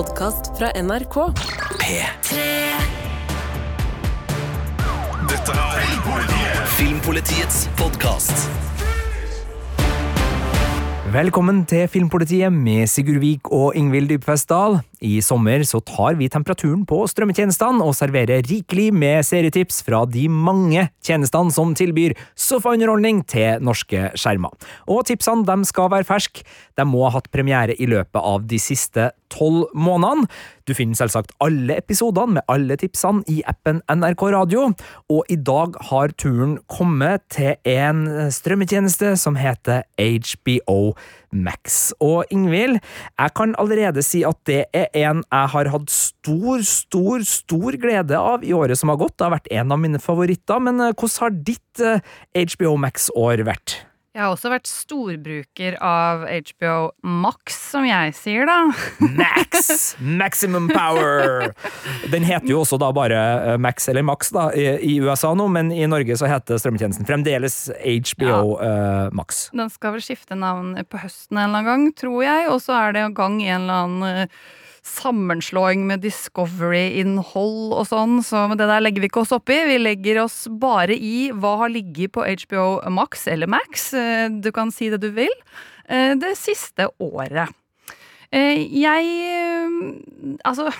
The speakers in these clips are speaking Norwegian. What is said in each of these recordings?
podkast fra NRK. P3 Dette er Filmpolitiets podkast. Velkommen til Filmpolitiet med Sigurd Vik og Ingvild Dybfest Dahl. I sommer så tar vi temperaturen på strømmetjenestene og serverer rikelig med serietips fra de mange tjenestene som tilbyr sofaunderholdning til norske skjermer. Og tipsene de skal være ferske. De må ha hatt premiere i løpet av de siste tolv månedene. Du finner selvsagt alle episodene med alle tipsene i appen NRK Radio, og i dag har turen kommet til en strømmetjeneste som heter HBO Max. Og Ingvild, jeg kan allerede si at det er en jeg har hatt stor, stor, stor glede av i året som har gått. Det har vært en av mine favoritter, men eh, hvordan har ditt HBO Max-år vært? Jeg har også vært storbruker av HBO Max, som jeg sier, da. Max! Maximum power! Den heter jo også da bare eh, Max eller Max da, i, USA nå, men i Norge så heter strømmetjenesten fremdeles HBO eh, Max. Den skal vel skifte navn på høsten en eller annen gang, tror jeg, og så er det gang i en eller annen eh, sammenslåing med Discovery-innhold og sånn, så det der legger vi ikke oss opp i. Vi legger oss bare i hva har ligget på HBO Max eller Max, eh, du kan si det du vil, eh, det siste året. Eh, Jeg Altså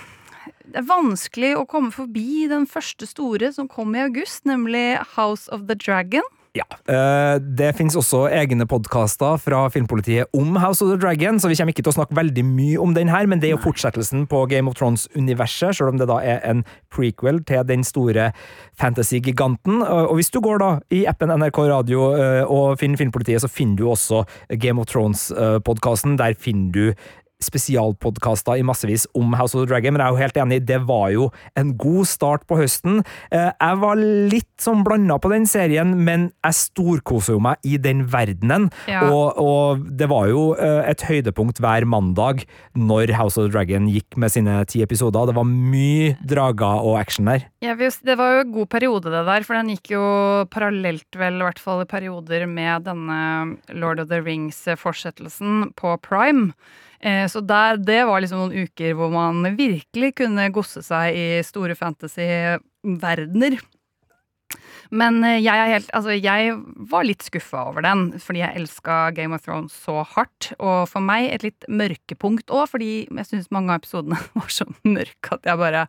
det er vanskelig å komme forbi den første store som kom i august, nemlig House of the Dragon. Ja. eh, det finnes også egne podkaster fra Filmpolitiet om House of the Dragon, så vi kommer ikke til å snakke veldig mye om den her, men det er jo fortsettelsen på Game of Thrones-universet, selv om det da er en prequel til den store fantasy-giganten. Og og hvis du går da i appen NRK Radio eh, og finner Filmpolitiet, så finner du også Game of Thrones-podkasten. Der finner du spesialpodkaster i massevis om House of the Dragon, men jeg er jo helt enig, det var jo en god start på høsten. Eh, Jeg var litt sånn blanda på den serien, men jeg storkoser jo meg i den verdenen, Ja. og, og det var jo eh, et høydepunkt hver mandag når House of the Dragon gikk med sine ti episoder. Det var mye drager og action der. Ja, det var jo en god periode, det der, for den gikk jo parallelt, vel, i hvert fall i perioder, med denne Lord of the Rings-fortsettelsen på Prime. Eh, Så der, det var liksom noen uker hvor man virkelig kunne gosse seg i store fantasy-verdener. Men eh, jeg, helt, altså jeg var litt skuffa over den, fordi jeg elska Game of Thrones så hardt. Og for meg et litt mørkepunkt òg, fordi jeg syns mange av episodene var så mørke at jeg bare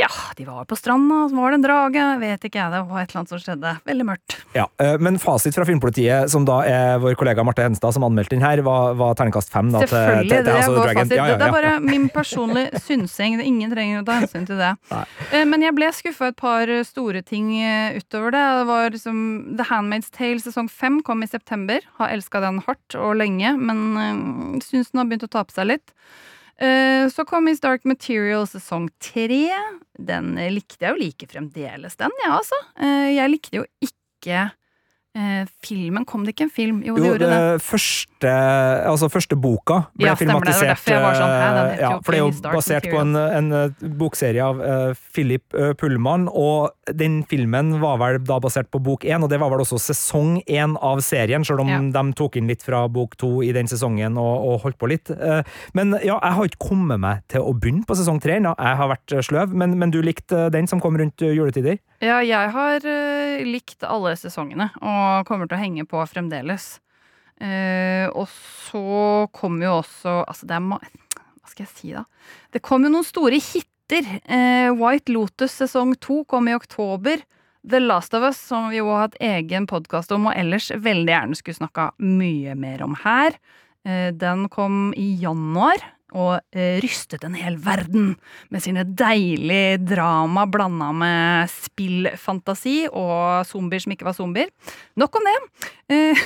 Ja, de var på stranda, så var det en drage, vet ikke jeg, det var et eller annet som skjedde. Veldig mørkt. Ja, eh, Men fasit fra Filmpolitiet, som da er vår kollega Marte Henstad som anmeldte den her, var, var terningkast fem. da, Selvfølgelig. til- til det, altså, of er vår fasit. Ja, ja, det er bare min personlige synsing. Ingen trenger å ta hensyn til det. Nei. Eh, Men jeg ble skuffa et par store ting eh, utover det. Det var liksom The Handmaid's Tale sesong fem kom i september. Har elska den hardt og lenge, men syns den har begynt å tape seg litt. Eh, Så kom Miss Dark Material sesong tre. Den likte jeg jo like fremdeles, den, ja, altså. Eh, Jeg likte jo ikke eh, filmen. Kom det ikke en film? Jo, det Jo, gjorde det. det første, altså første boka ble Ja, filmatisert. det. Det var sånn, hæ, ja, jo for det er jo basert på en, en eh, bokserie av uh, Philip eh, Pullman, og den filmen var vel da basert på bok én, og det var vel også sesong én av serien, selv om Ja. de tok inn litt fra bok to i den sesongen og, og holdt på litt. Uh, Men ja, jeg har ikke kommet meg til å begynne på sesong tre ennå. Jeg har vært eh, sløv, men, men du likte den som kom rundt eh, juletider? Ja, jeg har uh, likt alle sesongene og kommer til å henge på fremdeles. Uh, og så kommer jo også Altså, det er Hva skal jeg si, da? Det kom jo noen store hiter. Uh, White Lotus sesong to kom i oktober. The Last of Us, som vi jo har hatt egen podkast om og ellers veldig gjerne skulle snakka mye mer om her, den kom i januar. Og eh, rystet en hel verden med sine deilige drama blanda med spillfantasi og zombier som ikke var zombier. Nok om det. Eh,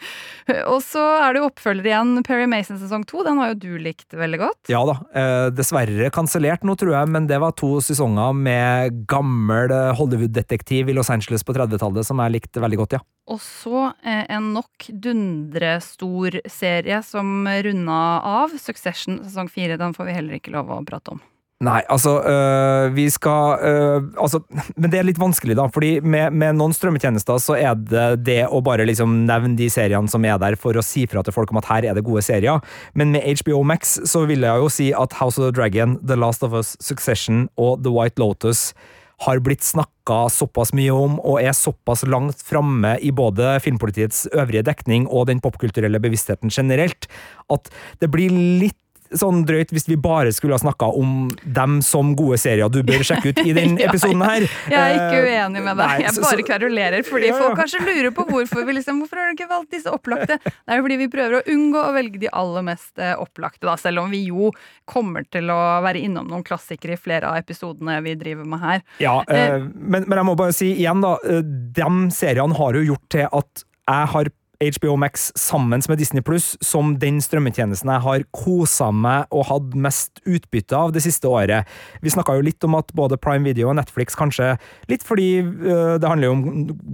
og så er det jo oppfølger igjen, Perry Mason sesong to. Den har jo du likt veldig godt. Ja da. Eh, dessverre kansellert nå, tror jeg, men det var to sesonger med gammel Hollywood-detektiv i Los Angeles på 30-tallet som jeg likte veldig godt, ja. Og så eh, en nok dundrestor serie som runda av. Succession sesong fire. Den får vi heller ikke lov å prate om. Nei, altså øh, Vi skal øh, altså, Men det er litt vanskelig, da. fordi med, med, noen strømmetjenester så er det det å bare liksom nevne de seriene som er der, for å si fra til folk om at her er det gode serier. Men med HBO Max så vil jeg jo si at House of the Dragon, The Last of Us, Succession og The White Lotus har blitt snakka såpass mye om, og er såpass langt framme i både filmpolitiets øvrige dekning og den popkulturelle bevisstheten generelt, at det blir litt sånn drøyt hvis vi bare skulle ha snakka om dem som gode serier du bør sjekke ut i denne episoden her. jeg er ikke eh, uenig med deg. Jeg bare kverulerer, fordi folk kanskje lurer på hvorfor vi liksom, hvorfor har du ikke valgt disse opplagte. Det er fordi vi prøver å unngå å velge de aller mest eh, opplagte, da, selv om vi jo kommer til å være innom noen klassikere i flere av episodene vi driver med her. Ja, eh, men, men jeg må bare si igjen, da. De seriene har jo gjort til at jeg har HBO Max sammen med Disney Pluss som den strømmetjenesten jeg har kosa meg og hatt mest utbytte av det siste året. Vi snakka jo litt om at både Prime Video og Netflix kanskje Litt fordi uh, det handler jo om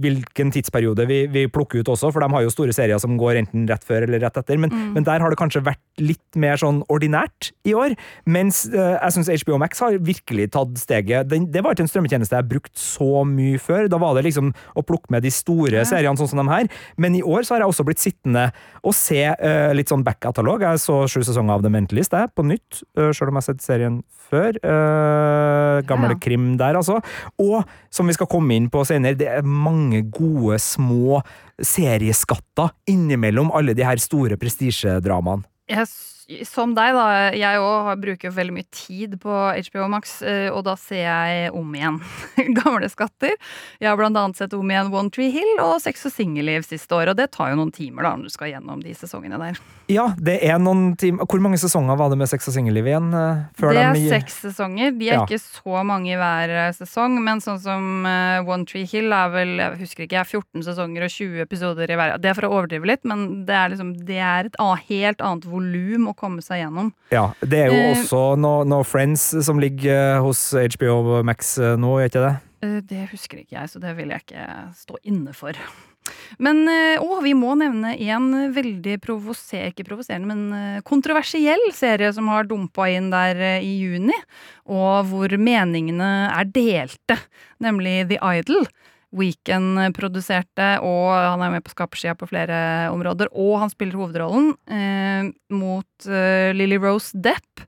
hvilken tidsperiode vi, vi, plukker ut også, for de har jo store serier som går enten rett før eller rett etter, men, mm. men der har det kanskje vært litt mer sånn ordinært i år. Mens uh, jeg syns HBO Max har virkelig tatt steget. Den, det var ikke en strømmetjeneste jeg brukte så mye før. Da var det liksom å plukke med de store ja. seriene sånn som de her, men i år så har har jeg også blitt sittende og se uh, litt sånn back-katalog. Jeg så sju sesonger av The Mentalist jeg, på nytt, uh, sjøl om jeg har sett serien før. Uh, gamle ja. krim der, altså. Og som vi skal komme inn på senere, det er mange gode, små serieskatter innimellom alle de her store prestisjedramaene. Yes som deg, da. Jeg òg bruker veldig mye tid på HBO Max, eh, og da ser jeg om igjen gamle skatter. Jeg har blant annet sett om igjen One Tree Hill og Sex og singelliv siste år, og det tar jo noen timer da når du skal gjennom de sesongene der. Ja, det er noen timer. Hvor mange sesonger var det med Sex og singelliv igjen? Før det er de... seks sesonger. De er ja. ikke så mange i hver eh, sesong, men sånn som One Tree Hill er vel jeg husker ikke, jeg er 14 sesonger og 20 episoder i hver. Det er for å overdrive litt, men det er, liksom, det er et helt annet volum komme seg gjennom. Ja, det er jo eh, også noe, no Friends som ligger eh, hos HBO Max eh, nå, er ikke det? Eh, det husker ikke jeg, så det vil jeg ikke stå inne for. Men å, vi må nevne en veldig provoser, ikke provoserende, men kontroversiell serie som har dumpa inn der i juni, og hvor meningene er delte, nemlig The Idol. Weekend produserte, og han er med på skapersida på flere områder. Og han spiller hovedrollen eh, mot eh, Lily Rose Depp.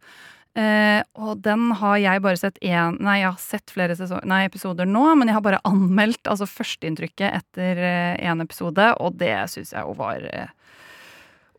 Eh, og den har jeg bare sett én Nei, jeg har sett flere nei, episoder nå, men jeg har bare anmeldt altså førsteinntrykket etter én eh, episode, og det syns jeg jo var eh,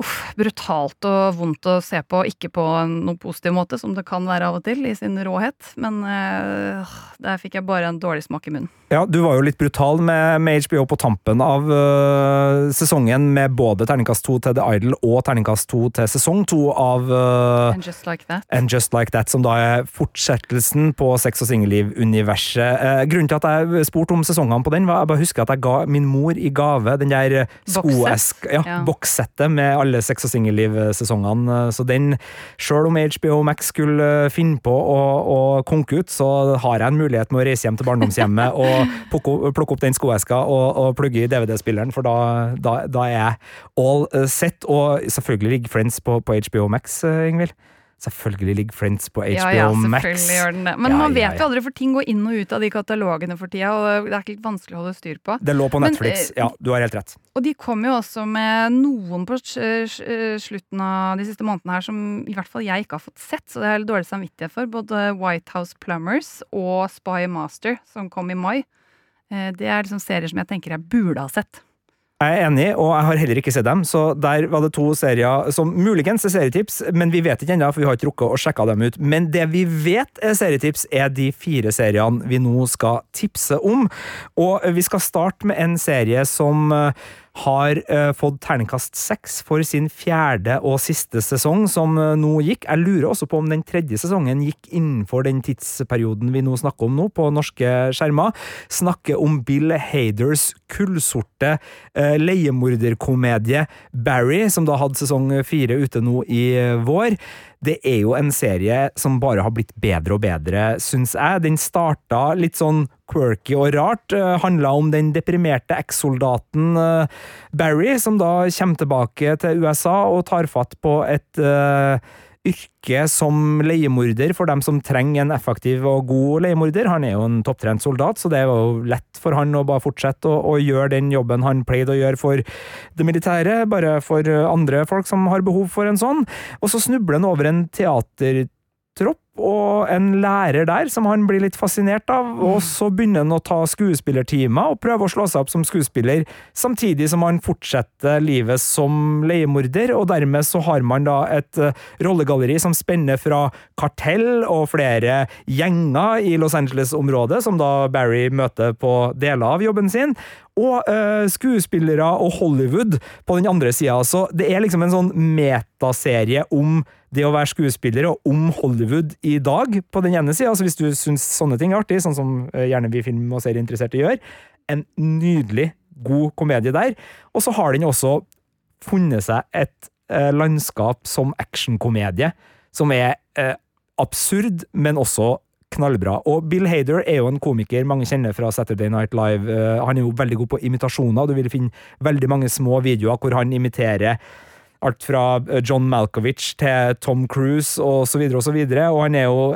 uff, brutalt og vondt å se på. Ikke på noen positiv måte, som det kan være av og til, i sin råhet. Men øh, der fikk jeg bare en dårlig smak i munnen. Ja, du var jo litt brutal med, med HBO på tampen av øh, sesongen, med både terningkast to til The Idol og terningkast to til sesong to av øh, And Just Like That. And Just Like That, som da er fortsettelsen på Sex og singelliv-universet. grunnen til at jeg spurte om sesongene på den, var jeg bare husker at jeg ga min mor i gave den der skoesk... Ja, ja. bokssettet med alle sex og singelliv-sesongene. Så den, sjøl om HBO Max skulle finne på å, å konke ut, så har jeg en mulighet med å reise hjem til barndomshjemmet og plukke, plukke opp den skoeska og, og plugge i DVD-spilleren, for da, da, da, er jeg all set. Og selvfølgelig ligger Friends på, på HBO Max, eh, Ingvild. Selvfølgelig ligger Friends på HBO ja, ja, Max. Gjør den det. Men ja, man vet jo aldri, for ting går inn og ut av de katalogene for tida, og det er ikke vanskelig å holde styr på. Det lå på Netflix, Men, eh, ja, du har helt rett. Og de kom jo også med noen på slutten av de siste månedene her som i hvert fall jeg ikke har fått sett, så det er jeg dårlig samvittighet for. Både White House Plumbers og Spy Master, som kom i mai. Eh, det er liksom serier som jeg tenker jeg burde ha sett. Jeg er enig, og jeg har heller ikke sett dem, så der var det to serier som muligens er serietips, men vi vet ikke ennå, for vi har ikke rukket å sjekke dem ut. Men det vi vet er serietips, er de fire seriene vi nå skal tipse om. Og vi skal starte med en serie som har uh, fått terningkast seks for sin fjerde og siste sesong, som uh, nå gikk. Jeg lurer også på om den tredje sesongen gikk innenfor den tidsperioden vi nå snakker om nå, på norske skjermer. Snakker om Bill Haders kullsorte uh, leiemorderkomedie Barry, som da hadde sesong fire ute nå i vår. Det er jo en serie som bare har blitt bedre og bedre, syns jeg. Den starta litt sånn quirky og rart. Uh, Handla om den deprimerte ekssoldaten uh, Barry, som da kommer tilbake til USA og tar fatt på et uh, yrke som leiemorder for dem som trenger en effektiv og god leiemorder. Han er jo en topptrent soldat, så det er jo lett for han å bare fortsette å, å gjøre den jobben han pleide å gjøre for det militære, bare for andre folk som har behov for en sånn. Og så snubler han over en teatertropp og en lærer der som han blir litt fascinert av, og så begynner han å ta skuespillertimer og prøve å slå seg opp som skuespiller, samtidig som han fortsetter livet som leiemorder, og dermed så har man da et uh, rollegalleri som spenner fra kartell og flere gjenger i Los Angeles-området, som da Barry møter på deler av jobben sin, og uh, skuespillere og Hollywood på den andre sida. Så det er liksom en sånn metaserie om det å være skuespiller og om Hollywood i dag, på den ene sida. Altså hvis du syns sånne ting er artig, sånn som uh, gjerne vi film- og serieinteresserte gjør. En nydelig, god komedie der. Og så har den også funnet seg et uh, landskap som actionkomedie, som er absurd, men også knallbra. Og Bill Hader er jo en komiker mange kjenner fra Saturday Night Live. han er jo veldig god på imitasjoner. Du vil finne veldig mange små videoer hvor han imiterer alt fra John Malkovich til Tom Cruise og så og så. Og han er jo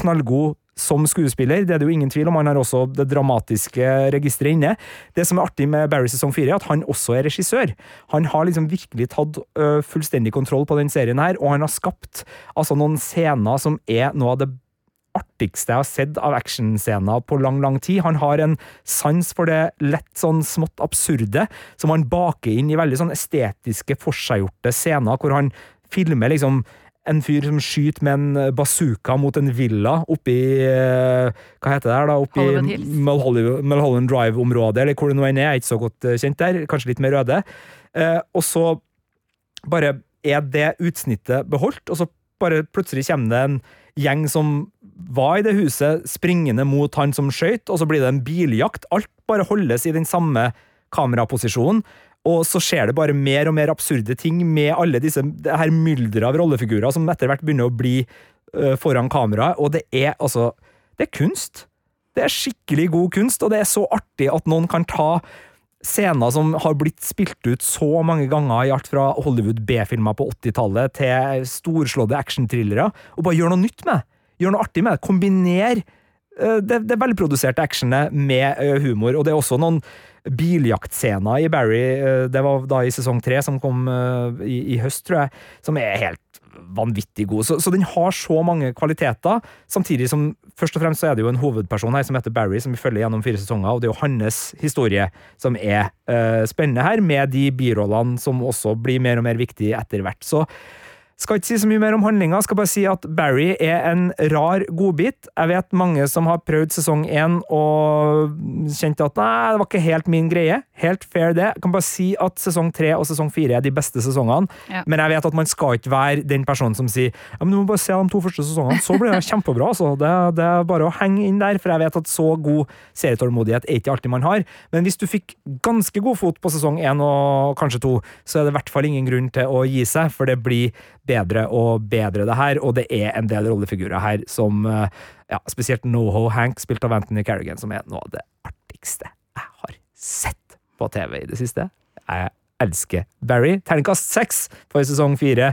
knallgod som skuespiller, det er det jo ingen tvil om. Han har også det dramatiske registeret inne. Det som er artig med Barry sesong fire, er at han også er regissør. Han har liksom virkelig tatt fullstendig kontroll på den serien her, og han har skapt altså noen scener som er noe av det artigste jeg har sett av actionscener på lang, lang tid. Han har en sans for det lett sånn smått absurde, som han baker inn i veldig sånn estetiske, forseggjorte scener, hvor han filmer liksom en fyr som skyter med en bazooka mot en villa oppi Hva heter det her, da? Oppi Mulholland Drive-området, eller hvor det nå enn er. Jeg er ikke så godt kjent der. Kanskje litt mer røde. Og så bare er det utsnittet beholdt, og så bare plutselig kommer det en gjeng som var i det huset, springende mot han som skøyt, og så blir det en biljakt. Alt bare holdes i den samme kameraposisjonen. Og så skjer det bare mer og mer absurde ting med alle disse det her mylderet av rollefigurer som etter hvert begynner å bli uh, foran kamera, og det er altså Det er kunst. Det er skikkelig god kunst, og det er så artig at noen kan ta scener som har blitt spilt ut så mange ganger i alt fra Hollywood B-filmer på 80-tallet til storslåtte actionthrillere, og bare gjøre noe nytt med Gjøre noe artig med det. Kombiner det, det velproduserte actionet med humor, og det er også noen biljaktscener i Barry, det var da i sesong tre, som kom i, i, høst, tror jeg, som er helt vanvittig god. Så, så, den har så mange kvaliteter, samtidig som først og fremst så er det jo en hovedperson her som heter Barry, som vi følger gjennom fire sesonger, og det er jo hans historie som er uh, spennende her, med de birollene som også blir mer og mer viktige etter hvert. Så skal ikke si så mye mer om handlinga, skal bare si at Barry er en rar godbit. Jeg vet mange som har prøvd sesong én og kjente at nei, det var ikke helt min greie. Helt fair, det. Jeg kan bare si at sesong tre og sesong fire er de beste sesongene, ja. men jeg vet at man skal ikke være den personen som sier ja, men du må bare se de to første sesongene, så blir det kjempebra. Altså. Det, det, er bare å henge inn der, for jeg vet at så god serietålmodighet er ikke alltid man har. Men hvis du fikk ganske god fot på sesong én og kanskje to, så er det i hvert fall ingen grunn til å gi seg, for det blir bedre og bedre, det her. Og det er en del rollefigurer her som eh, ja, Spesielt NoHo Hank, spilt av Anthony Carrigan, som er noe av det artigste jeg har sett på TV i det siste. Jeg elsker Barry. Terningkast seks for sesong fire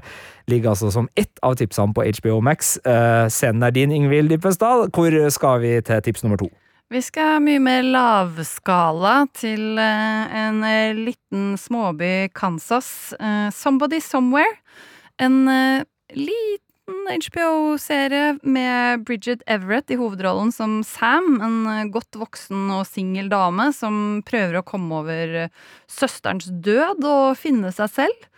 ligger altså som ett av tipsene på HBO Max. Uh, scenen er din, Ingvild Dippesdal. Hvor skal vi til tips nummer to? Vi skal mye mer lavskala til en liten småby Kansas. Somebody Somewhere. En uh, liten HBO-serie med Bridget Everett i hovedrollen som Sam, en uh, godt voksen og singel dame som prøver å komme over uh, søsterens død og finne seg selv.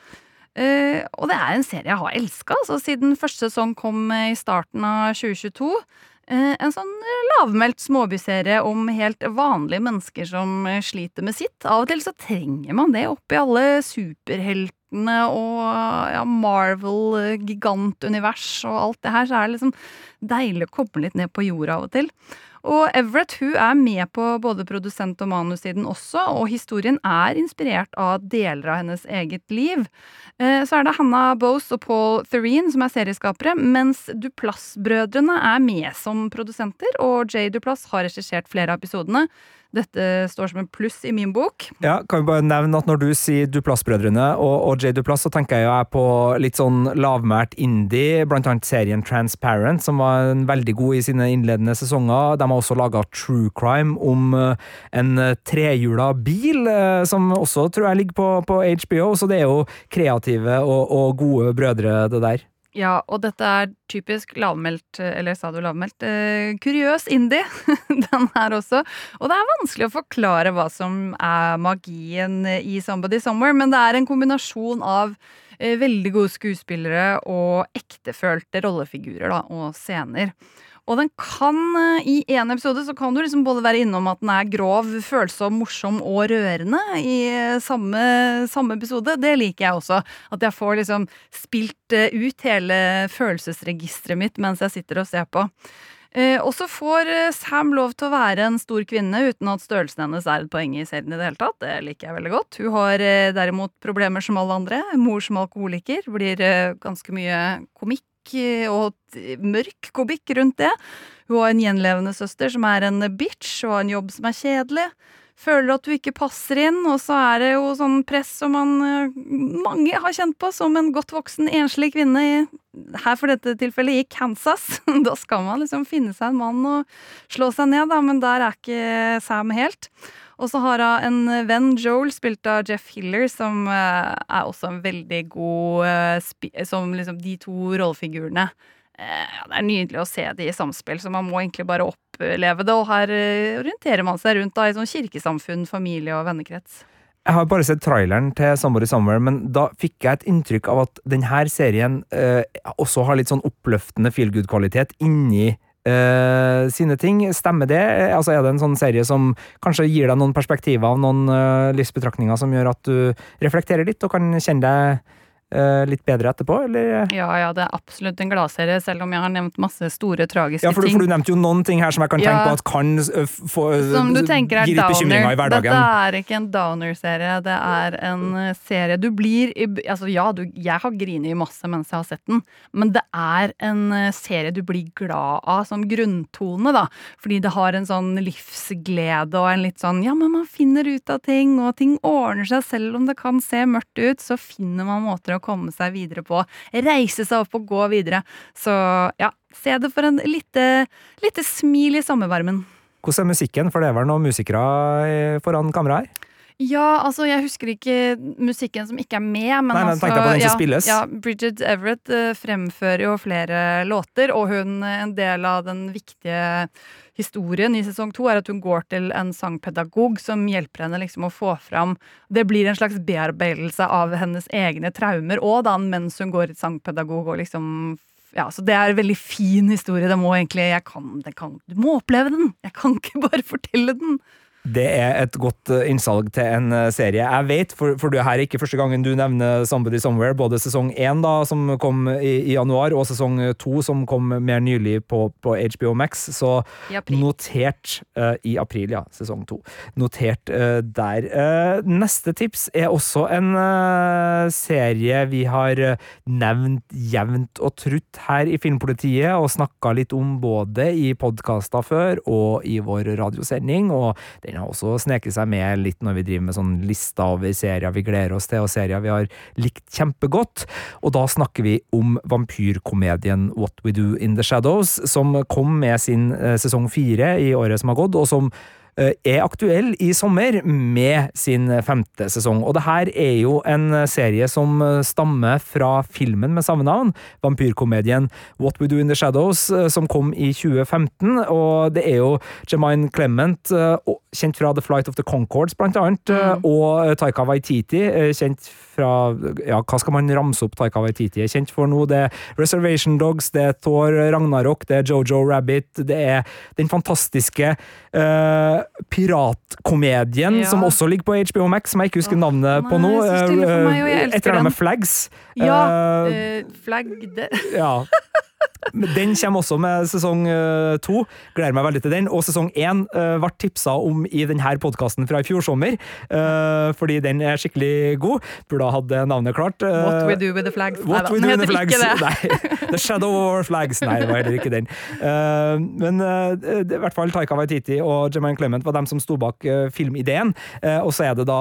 og det er en serie jeg har elska altså, siden første sesong kom i starten av 2022. En sånn lavmælt småbyserie om helt vanlige mennesker som sliter med sitt. Av og til så trenger man det oppi alle superheltene og ja, Marvel, gigantunivers og alt det her, så er det liksom deilig å komme litt ned på jorda av og til. Og Everett hun er med på både produsent- og manussiden også, og historien er inspirert av deler av hennes eget liv. Eh, så er det Hannah Bose og Paul Therene som er serieskapere, mens Duplass-brødrene er med som produsenter, og Jay Duplass har regissert flere av episodene. Dette står som en pluss i min bok. Ja, kan vi bare nevne at Når du sier Duplass-brødrene og, og J. Duplass, så tenker jeg på litt sånn lavmælt indie, blant annet serien Transparent, som var veldig god i sine innledende sesonger. De har også laga True Crime om eh, en trehjula bil, eh, som også tror jeg ligger på, på HBO, så det er jo kreative og, og gode brødre, det der. Ja, og dette er typisk lavmeldt, eller sa du lavmeldt, eh, kuriøs indie, den her også. Og det er vanskelig å forklare hva som er magien i Somebody Somewhere, men det er en kombinasjon av eh, veldig gode skuespillere og ektefølte rollefigurer da, og scener. Og den kan, eh, i én episode så kan du liksom både være innom at den er grov, følsom, morsom og rørende i eh, samme, samme episode. Det liker jeg også. At jeg får liksom spilt eh, ut hele følelsesregisteret mitt mens jeg sitter og ser på. Eh, og så får Sam lov til å være en stor kvinne uten at størrelsen hennes er et poeng i serien i det hele tatt. Det liker jeg veldig godt. Hun har eh, derimot problemer som alle andre. Mor som alkoholiker. Blir eh, ganske mye komikk og mørk komikk rundt det. Hun har en gjenlevende søster som er en bitch, og har en jobb som er kjedelig. Føler at du ikke passer inn, og så er det jo sånn press som man mange har kjent på som en godt voksen enslig kvinne, i, her for dette tilfellet i Kansas. Da skal man liksom finne seg en mann og slå seg ned, da, men der er ikke Sam helt. Og så har hun en venn, Joel, spilt av Jeff Hiller, som uh, er også en veldig god uh, Som liksom de to rollefigurene. Det er nydelig å se de i samspill, så man må egentlig bare oppleve det. Og her orienterer man seg rundt da, i sånn kirkesamfunn, familie og vennekrets. Jeg har bare sett traileren til Somebody Somewhere, men da fikk jeg et inntrykk av at denne serien også har litt sånn oppløftende feel good-kvalitet inni Uh, sine ting. Stemmer det? Altså, er det en sånn serie som kanskje gir deg noen perspektiver, noen uh, livsbetraktninger som gjør at du reflekterer litt og kan kjenne deg litt bedre etterpå, eller? Ja, ja, det er absolutt en gladserie, selv om jeg har nevnt masse store, tragiske ting. ja, for, du, For du nevnte jo noen ting her som jeg kan Ja. tenke på at kan uh, få uh, Som du tenker er i downer. hverdagen. Dette er ikke en downer-serie. Det er en eh, serie Du blir i- Altså, ja, du, jeg har grinet masse mens jeg har sett den, men det er en eh, serie du blir glad av som grunntone, da. Fordi det har en sånn livsglede og en litt sånn Ja, men man finner ut av ting, og ting ordner seg selv om det kan se mørkt ut. Så finner man måter å komme seg videre på. Reise seg opp og gå videre. Så ja, se det for en lite, lite smil i sommervarmen. Hvordan er musikken, for det er vel noen musikere eh, foran kamera her? Ja, altså jeg husker ikke musikken som ikke er med, men Nei, nei, altså på den som ja, spilles. Ja, Bridget Everett uh, fremfører jo flere låter, og hun, eh, en del av den viktige historien i sesong to er at hun går til en sangpedagog som hjelper henne liksom å få fram Det blir en slags bearbeidelse av hennes egne traumer òg, da, mens hun går til sangpedagog og liksom ja, så Det er en veldig fin historie. Det må egentlig, jeg kan, det kan, Du må oppleve den! Jeg kan ikke bare fortelle den. Det er et godt eh, innsalg til en eh, serie. Jeg vet, for, for det her er ikke første gangen du nevner Somebody Somewhere, både sesong én, da, som kom i, i januar, og sesong to, som kom mer nylig på, på HBO Max. Så notert uh, i april, ja. Sesong to. Notert uh, der. Uh, neste tips er også en serie vi har nevnt jevnt og trutt her i Filmpolitiet, og snakka litt om både i podkaster før og i vår radiosending. og den har også sneket seg med litt når vi driver med sånn lista over serier vi gleder oss til, og serier vi har likt kjempegodt. Og da snakker vi om vampyrkomedien What We Do In The Shadows, som kom med sin eh, sesong fire i året som har gått, og som er aktuell i sommer med sin femte sesong. Og det her er jo en serie som eh, stammer fra filmen med samme navn, vampyrkomedien What We Do In The Shadows, eh, som kom i 2015. Og det er jo Jemine Clement, eh, kjent fra The Flight of the Concords, blant annet, eh, og Taika Waititi, eh, kjent fra Ja, hva skal man ramse opp Taika Waititi er kjent for nå? Det er Reservation Dogs, det er Thor Ragnarok, det er Jojo Rabbit, det er den fantastiske uh, piratkomedien Ja. som også ligger på HBO Max, som jeg ikke husker navnet nei, på nå. elsker Et eller annet med Flags. Ja, Uh, eh, flagg det. ja. Den kommer også med sesong eh, to. Gleder meg veldig til den. Og sesong én uh, ble tipsa om i denne podkasten fra i fjor sommer, eh, fordi den er skikkelig god. Burde ha hatt navnet klart. Eh, What We Do With The Flags. What Nei, den heter The ikke det. Nei, The Shadow Over Flags. Nei, det var heller ikke den. Eh, men eh, i hvert fall Taika Waititi og Jemaine Clement var dem som sto bak eh, filmideen. Eh, og så er det da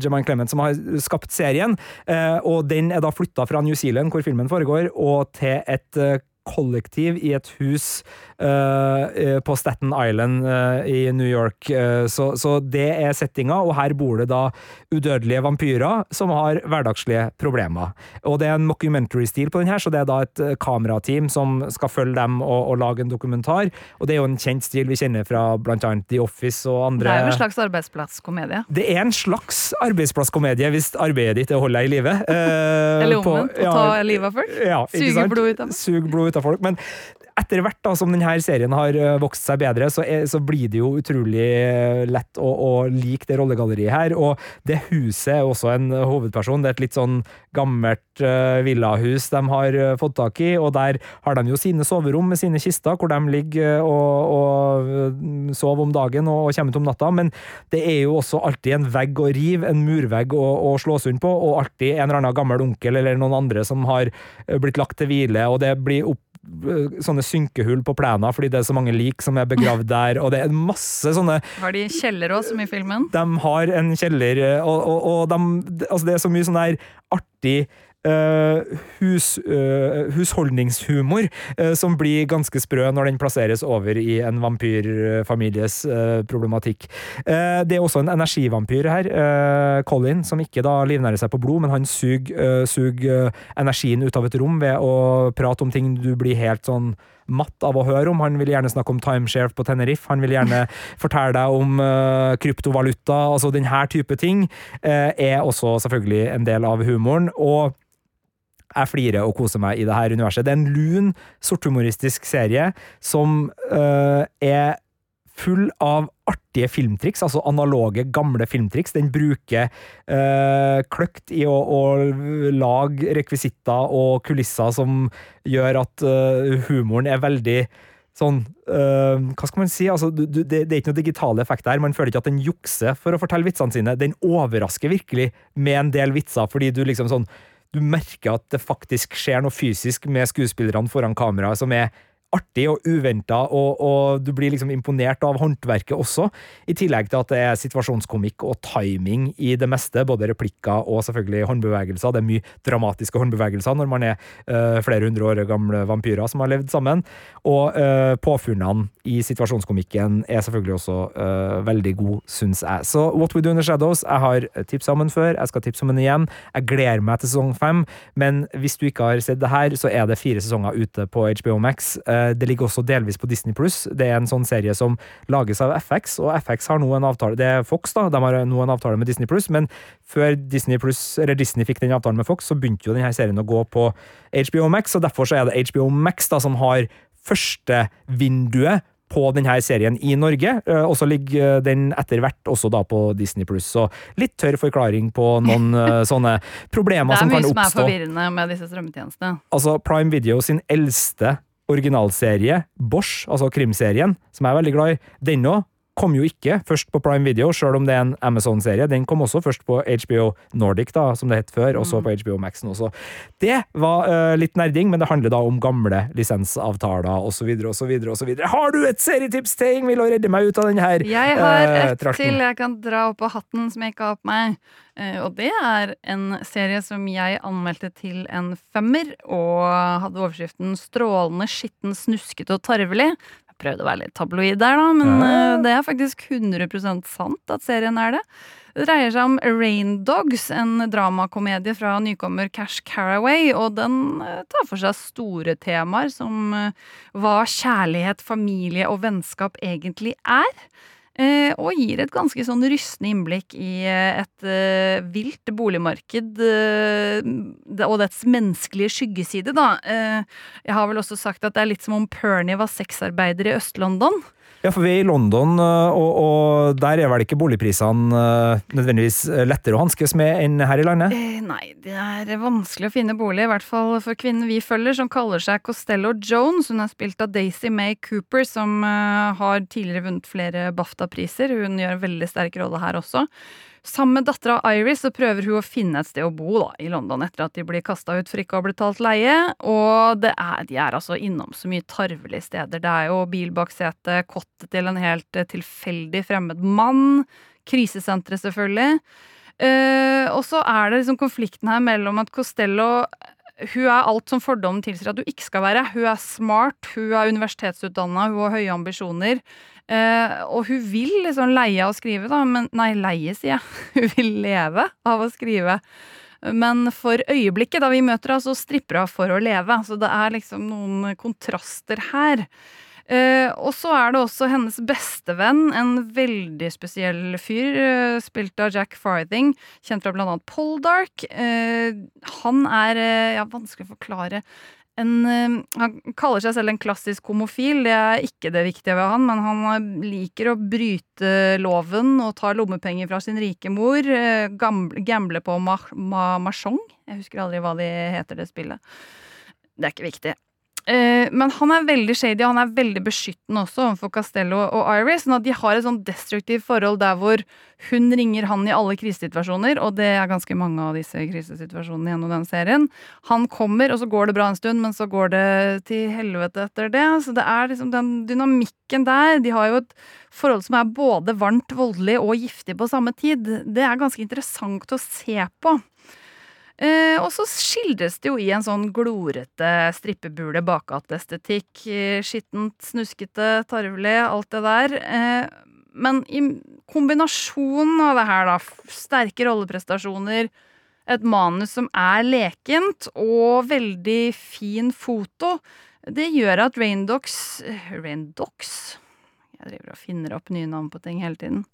Jemaine Clement som har skapt serien. eh, og den er da flytta fra New Zealand, hvor filmen foregår, og til et eh, kollektiv i et hus eh, på Staten Island uh, i New York. Uh, så, så det er settinga, og her bor det da udødelige vampyrer som har hverdagslige problemer. Og det er en mockumentary-stil på den her, så det er da et kamerateam som skal følge dem og, og lage en dokumentar. Og det er jo en kjent stil vi kjenner fra blant annet The Office og andre Det er jo en slags arbeidsplasskomedie. det er en slags arbeidsplasskomedie hvis arbeidet ditt er å holde deg i live. Eller på- omvendt. Å ta livet av folk. ja, Suge blod ut av folk. Ut av folk. Men etter hvert da, som denne serien har eh, vokst seg bedre, så, er, så blir det jo utrolig eh, lett å, å like det rollegalleriet her. Og det huset er også en hovedperson. Det er et litt sånn gammelt uh, villahus de har uh, fått tak i, og der har de jo sine soverom med sine kister, hvor de ligger og, og eh, sover om dagen og, og kommer ut om natta. Men det er jo også alltid en vegg å rive, en murvegg å, å slå sund på, og alltid en eller annen gammel onkel eller noen andre som har eh, blitt lagt til hvile, og det blir opp eh, sånne synkehull på plena fordi det er så mange lik som er begravd der, og det er masse sånne Har de kjeller òg, som i filmen? De har en kjeller, eh, og, og, og de, altså det er så mye sånn der artig eh, hus, uh, husholdningshumor uh, som blir ganske sprø når den plasseres over i en vampyrfamilies problematikk. Det er også en energivampyr her, Colin, som ikke da livnærer seg på blod, men han suger eh, energien ut av et rom ved å prate om ting du blir helt sånn matt av å høre om. Han vil gjerne snakke om timeshare på Tenerife. Han vil gjerne fortelle deg om uh, kryptovaluta. Altså denne type ting uh, er også selvfølgelig en del av humoren. og jeg flirer og koser meg i det her universet. Det er en lun, sorthumoristisk serie som øh, er full av artige filmtriks, altså analoge, gamle filmtriks. Den bruker øh, kløkt i å, å lage rekvisitter og kulisser som gjør at øh, humoren er veldig sånn øh, Hva skal man si? Altså, du, du, det, det er ikke noe digitale effekter her. Man føler ikke at den jukser for å fortelle vitsene sine. Den overrasker virkelig med en del vitser, fordi du liksom sånn du merker at det faktisk skjer noe fysisk med skuespillerne foran kamera som er artig og uventa, og, og, du blir liksom imponert av håndverket også. I tillegg til at det er situasjonskomikk og timing i det meste, både replikker og selvfølgelig håndbevegelser. Det er mye dramatiske håndbevegelser når man er uh, flere hundre år gamle vampyrer som har levd sammen. Og uh, påfunnene i situasjonskomikken er selvfølgelig også uh, veldig god, syns jeg. Så What We Do In The Shadows, jeg har tipsa om den før, jeg skal tipse om den igjen. Jeg gleder meg til sesong fem, men hvis du ikke har sett det her, så er det fire sesonger ute på HBO Max. Det ligger også delvis på Disney Pluss. Det er en sånn serie som lages av FX, og FX har nå en avtale Det er Fox, da. De har nå en avtale med Disney Pluss, men før Disney, Plus, eller Disney fikk den avtalen med Fox, så begynte jo denne serien å gå på HBO Max, og derfor så er det HBO Max da som har førstevinduet på denne serien i Norge, og så ligger den etter hvert også da på Disney Pluss. Så litt tørr forklaring på noen sånne problemer Det er som mye kan som er oppstå. forvirrende med disse strømmetjenestene. Altså, Prime Video sin eldste originalserie, Bosch, altså krimserien, som jeg er veldig glad i, den òg kom jo ikke først på Prime Video, sjøl om det er en Amazon-serie. Den kom også først på HBO Nordic, da, som det het før, og så på HBO Max nå. Så det var uh, litt nerding, men det handler da om gamle lisensavtaler osv. osv. osv. Har du et serietips til, Ingvild, å redde meg ut av denne her Jeg har uh, et trakten. til jeg kan dra opp av hatten som jeg ikke har på meg. Eh, Og det er en serie som jeg anmeldte til en femmer, og hadde overskriften 'Strålende, skitten, snuskete og tarvelig'. Jeg prøvde å være litt tabloid der, da, men Ja. uh, det er faktisk 100% sant at serien er det. Det dreier seg om Rain Dogs, en dramakomedie fra nykommer Cash Caraway, og den eh, tar for seg store temaer som eh, hva kjærlighet, familie og vennskap egentlig er. Eh, og gir et ganske sånn rystende innblikk i eh, et eh, vilt boligmarked det- og dets menneskelige skyggeside, da. Eh, jeg har vel også sagt at det er litt som om Pernie var sexarbeider i Øst-London. Ja, for vi er i London, øh, og, og der er vel ikke boligprisene øh, nødvendigvis lettere å hanskes med enn her i landet? Eh, nei, det er vanskelig å finne bolig, i hvert fall for kvinnen vi følger, som kaller seg Costello Jones. Hun er spilt av Daisy May Cooper, som eh, har tidligere vunnet flere BAFTA-priser. Hun gjør en veldig sterk rolle her også. Sammen med dattera Iris så prøver hun å finne et sted å bo da, i London etter at de blir kasta ut for ikke å ha betalt leie. Og er, de er altså innom så mye tarvelige steder. Det er jo bil bak setet, kottet til en helt eh, tilfeldig fremmed mann. Krisesenteret, selvfølgelig. Eh, og så er det liksom konflikten her mellom at Costello hun er alt som fordommen tilsier at hun ikke skal være. Hun er smart, hun er universitetsutdanna, hun har høye ambisjoner. Eh, og hun vil liksom leie av å skrive, da, men Nei, leie, sier jeg. Hun vil leve av å skrive. Men for øyeblikket, da vi møter henne, så stripper hun for å leve. Så det er liksom noen kontraster her. Eh, og så er det også hennes bestevenn, en veldig spesiell fyr, eh, spilt av Jack Farthing, kjent fra blant annet Poldark. Eh, han er ja, vanskelig å forklare en, eh, han kaller seg selv en klassisk homofil, det er ikke det viktige ved han, men han liker å bryte loven og ta lommepenger fra sin rike mor. eh, gamble, på ma, ma, Mahjong. Jeg husker aldri hva de heter, det spillet. Det er ikke viktig. Eh, men han er veldig shady, og han er veldig beskyttende også overfor Castello og Iris. Sånn at de har et sånn destruktivt forhold der hvor hun ringer han i alle krisesituasjoner, og det er ganske mange av disse krisesituasjonene gjennom den serien. Han kommer, og så går det bra en stund, men så går det til helvete etter det. Så det er liksom den dynamikken der. De har jo et forhold som er både varmt, voldelig og giftig på samme tid. Det er ganske interessant å se på. Eh, og så skildres det jo i en sånn glorete strippebule bakgatestetikk. Eh, skittent, snuskete, tarvelig, alt det der. Eh, men i kombinasjonen av det her, da, sterke rolleprestasjoner, et manus som er lekent, og veldig fin foto, det gjør at Raindox Raindox? Jeg driver og finner opp nye navn på ting hele tiden.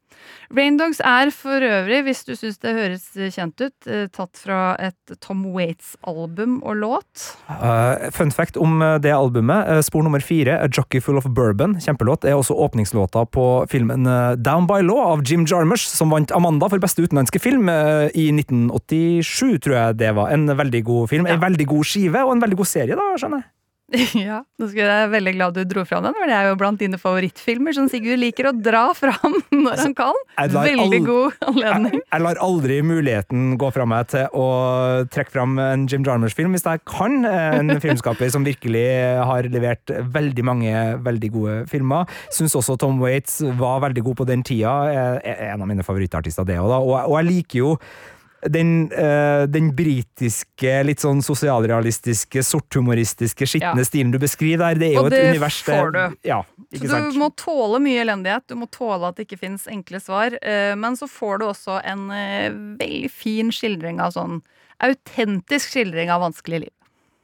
Raindogs er for øvrig, hvis du syns det høres kjent ut, eh, tatt fra et Tom Waits-album og låt. Uh, fun fact om eh, det albumet. Spor nummer fire, A Jockey Full of Bourbon, kjempelåt, er også åpningslåta på filmen Down by Law av Jim Jarmusch, som vant Amanda for beste utenlandske film i 1987, tror jeg det var. En veldig god film. Ja. En veldig god skive, og en veldig god serie, da, skjønner jeg. Ja, nå skulle jeg være veldig glad du dro fram den, for det er jo blant dine favorittfilmer som Sigurd liker å dra fram når han kan. Veldig god anledning. Jeg, jeg lar aldri muligheten gå fra meg til å trekke fram en Jim Jarmers-film, hvis jeg kan. En filmskaper som virkelig har levert veldig mange veldig gode filmer. Syns også Tom Waits var veldig god på den tida. En av mine favorittartister, det òg, da. Og, og jeg liker jo den, uh, den britiske, litt sånn sosialrealistiske, sorthumoristiske, skitne Ja. stilen du beskriver der, det er jo et univers Og det- får du. Ja, Så sant? du må tåle mye elendighet, du må tåle at det ikke finnes enkle svar. Uh, Men så får du også en uh, veldig fin skildring av sånn autentisk skildring av vanskelig liv.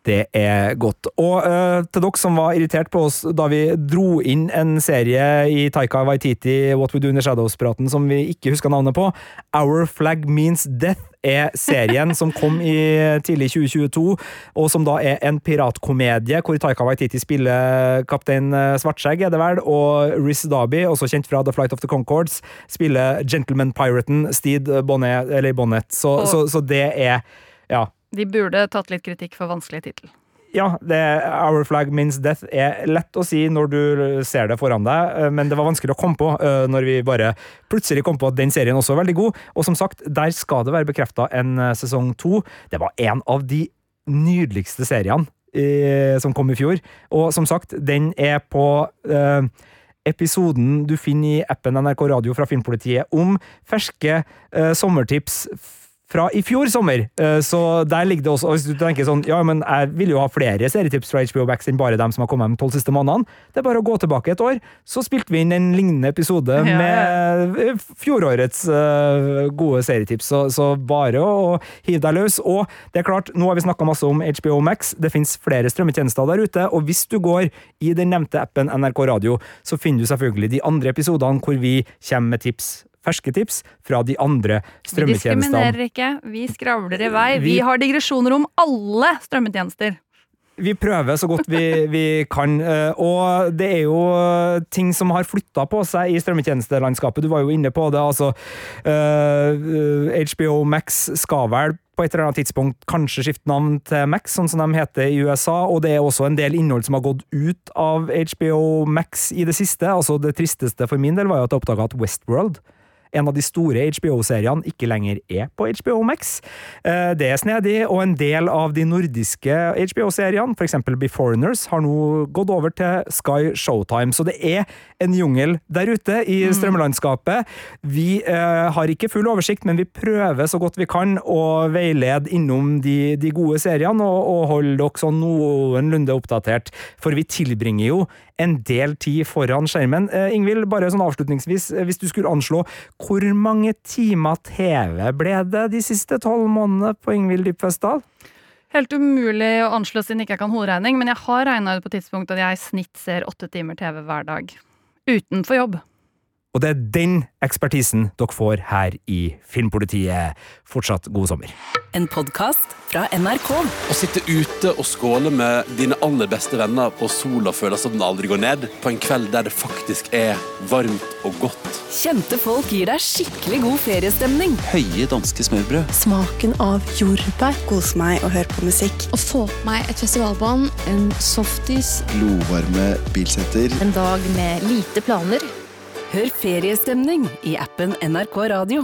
Det er godt. Og uh, til dere som var irritert på oss da vi dro inn en serie i Taika Waititi, What We Do in the Shadows-praten, som vi ikke huska navnet på, Our Flag Means Death er serien som kom i tidlig 2022, og som da er en piratkomedie hvor Taika Waititi spiller kaptein øh, Svartskjegg, er det vel, og Riz Dabi, også kjent fra The Flight of the Concords, spiller Gentleman-piraten Steed Bonnet, eller Bonnet. Så, så, så det er Ja. De burde tatt litt kritikk for vanskelig tittel. Ja, det, Our Flag Means Death er lett å si når du ser det foran deg, eh, men det var vanskelig å komme på eh, når vi bare plutselig kom på at den serien også er veldig god. Og som sagt, der skal det være bekrefta en eh, sesong to. Det var en av de nydeligste seriene eh, som kom i fjor. Og som sagt, den er på eh, episoden du finner i appen NRK Radio fra Filmpolitiet om ferske eh, sommertips fra i fjor sommer. Eh, Så der ligger det også og Hvis du tenker sånn Ja, men jeg vil jo ha flere serietips fra HBO Max enn bare dem som har kommet de tolv siste månedene. Det er bare å gå tilbake et år, så spilte vi inn en lignende episode Ja, med eh, fjorårets eh, gode serietips. Så, så bare å hive deg løs. Og det er klart, nå har vi snakka masse om HBO Max. Det finnes flere strømmetjenester der ute, og hvis du går i den nevnte appen NRK Radio, så finner du selvfølgelig de andre episodene hvor vi kommer med tips. Ferske tips fra de andre Vi diskriminerer ikke, vi skravler i vei. Vi Vi- har digresjoner om alle strømmetjenester. Vi prøver så godt vi, vi kan, eh, og det er jo eh, ting som har flytta på seg i strømmetjenestelandskapet. Du var jo inne på det. altså uh, HBO Max skal vel på et eller annet tidspunkt kanskje skifte navn til Max, sånn som de heter i USA, og det er også en del innhold som har gått ut av HBO Max i det siste. altså Det tristeste for min del var jo at jeg oppdaga at Westworld en av de store HBO-seriene ikke lenger er på HBO Max. Eh, det er snedig, og en del av de nordiske HBO-seriene, f.eks. Beforeigners, har nå gått over til Sky Showtime. Så det er en jungel der ute i strømlandskapet. strømmelandskapet. Vi eh, har ikke full oversikt, men vi prøver så godt vi kan å veilede innom de, de gode seriene og, og holde dere sånn noenlunde oppdatert, for vi tilbringer jo en del tid foran skjermen. Eh, Ingvild, bare sånn avslutningsvis, eh, hvis du skulle anslå, hvor mange timer TV ble det de siste tolv månedene på Ingvild Dybfestdal? Helt umulig å anslå siden ikke jeg kan hoderegning, men jeg har regna ut på tidspunkt at jeg i snitt ser åtte timer TV hver dag. Utenfor jobb. Og det er den ekspertisen dere får her i Filmpolitiet. Fortsatt god sommer. En podkast fra NRK. Å sitte ute og skåle med dine aller beste venner, og sola føler som den aldri går ned, på en kveld der det faktisk er varmt og godt. Kjente folk gir deg skikkelig god feriestemning. Høye danske smørbrød. Smaken av jordbær. Kose meg og høre på musikk. Å få på meg et festivalbånd, en softis. Glovarme bilsetter. En dag med lite planer. Hør feriestemning i appen NRK Radio.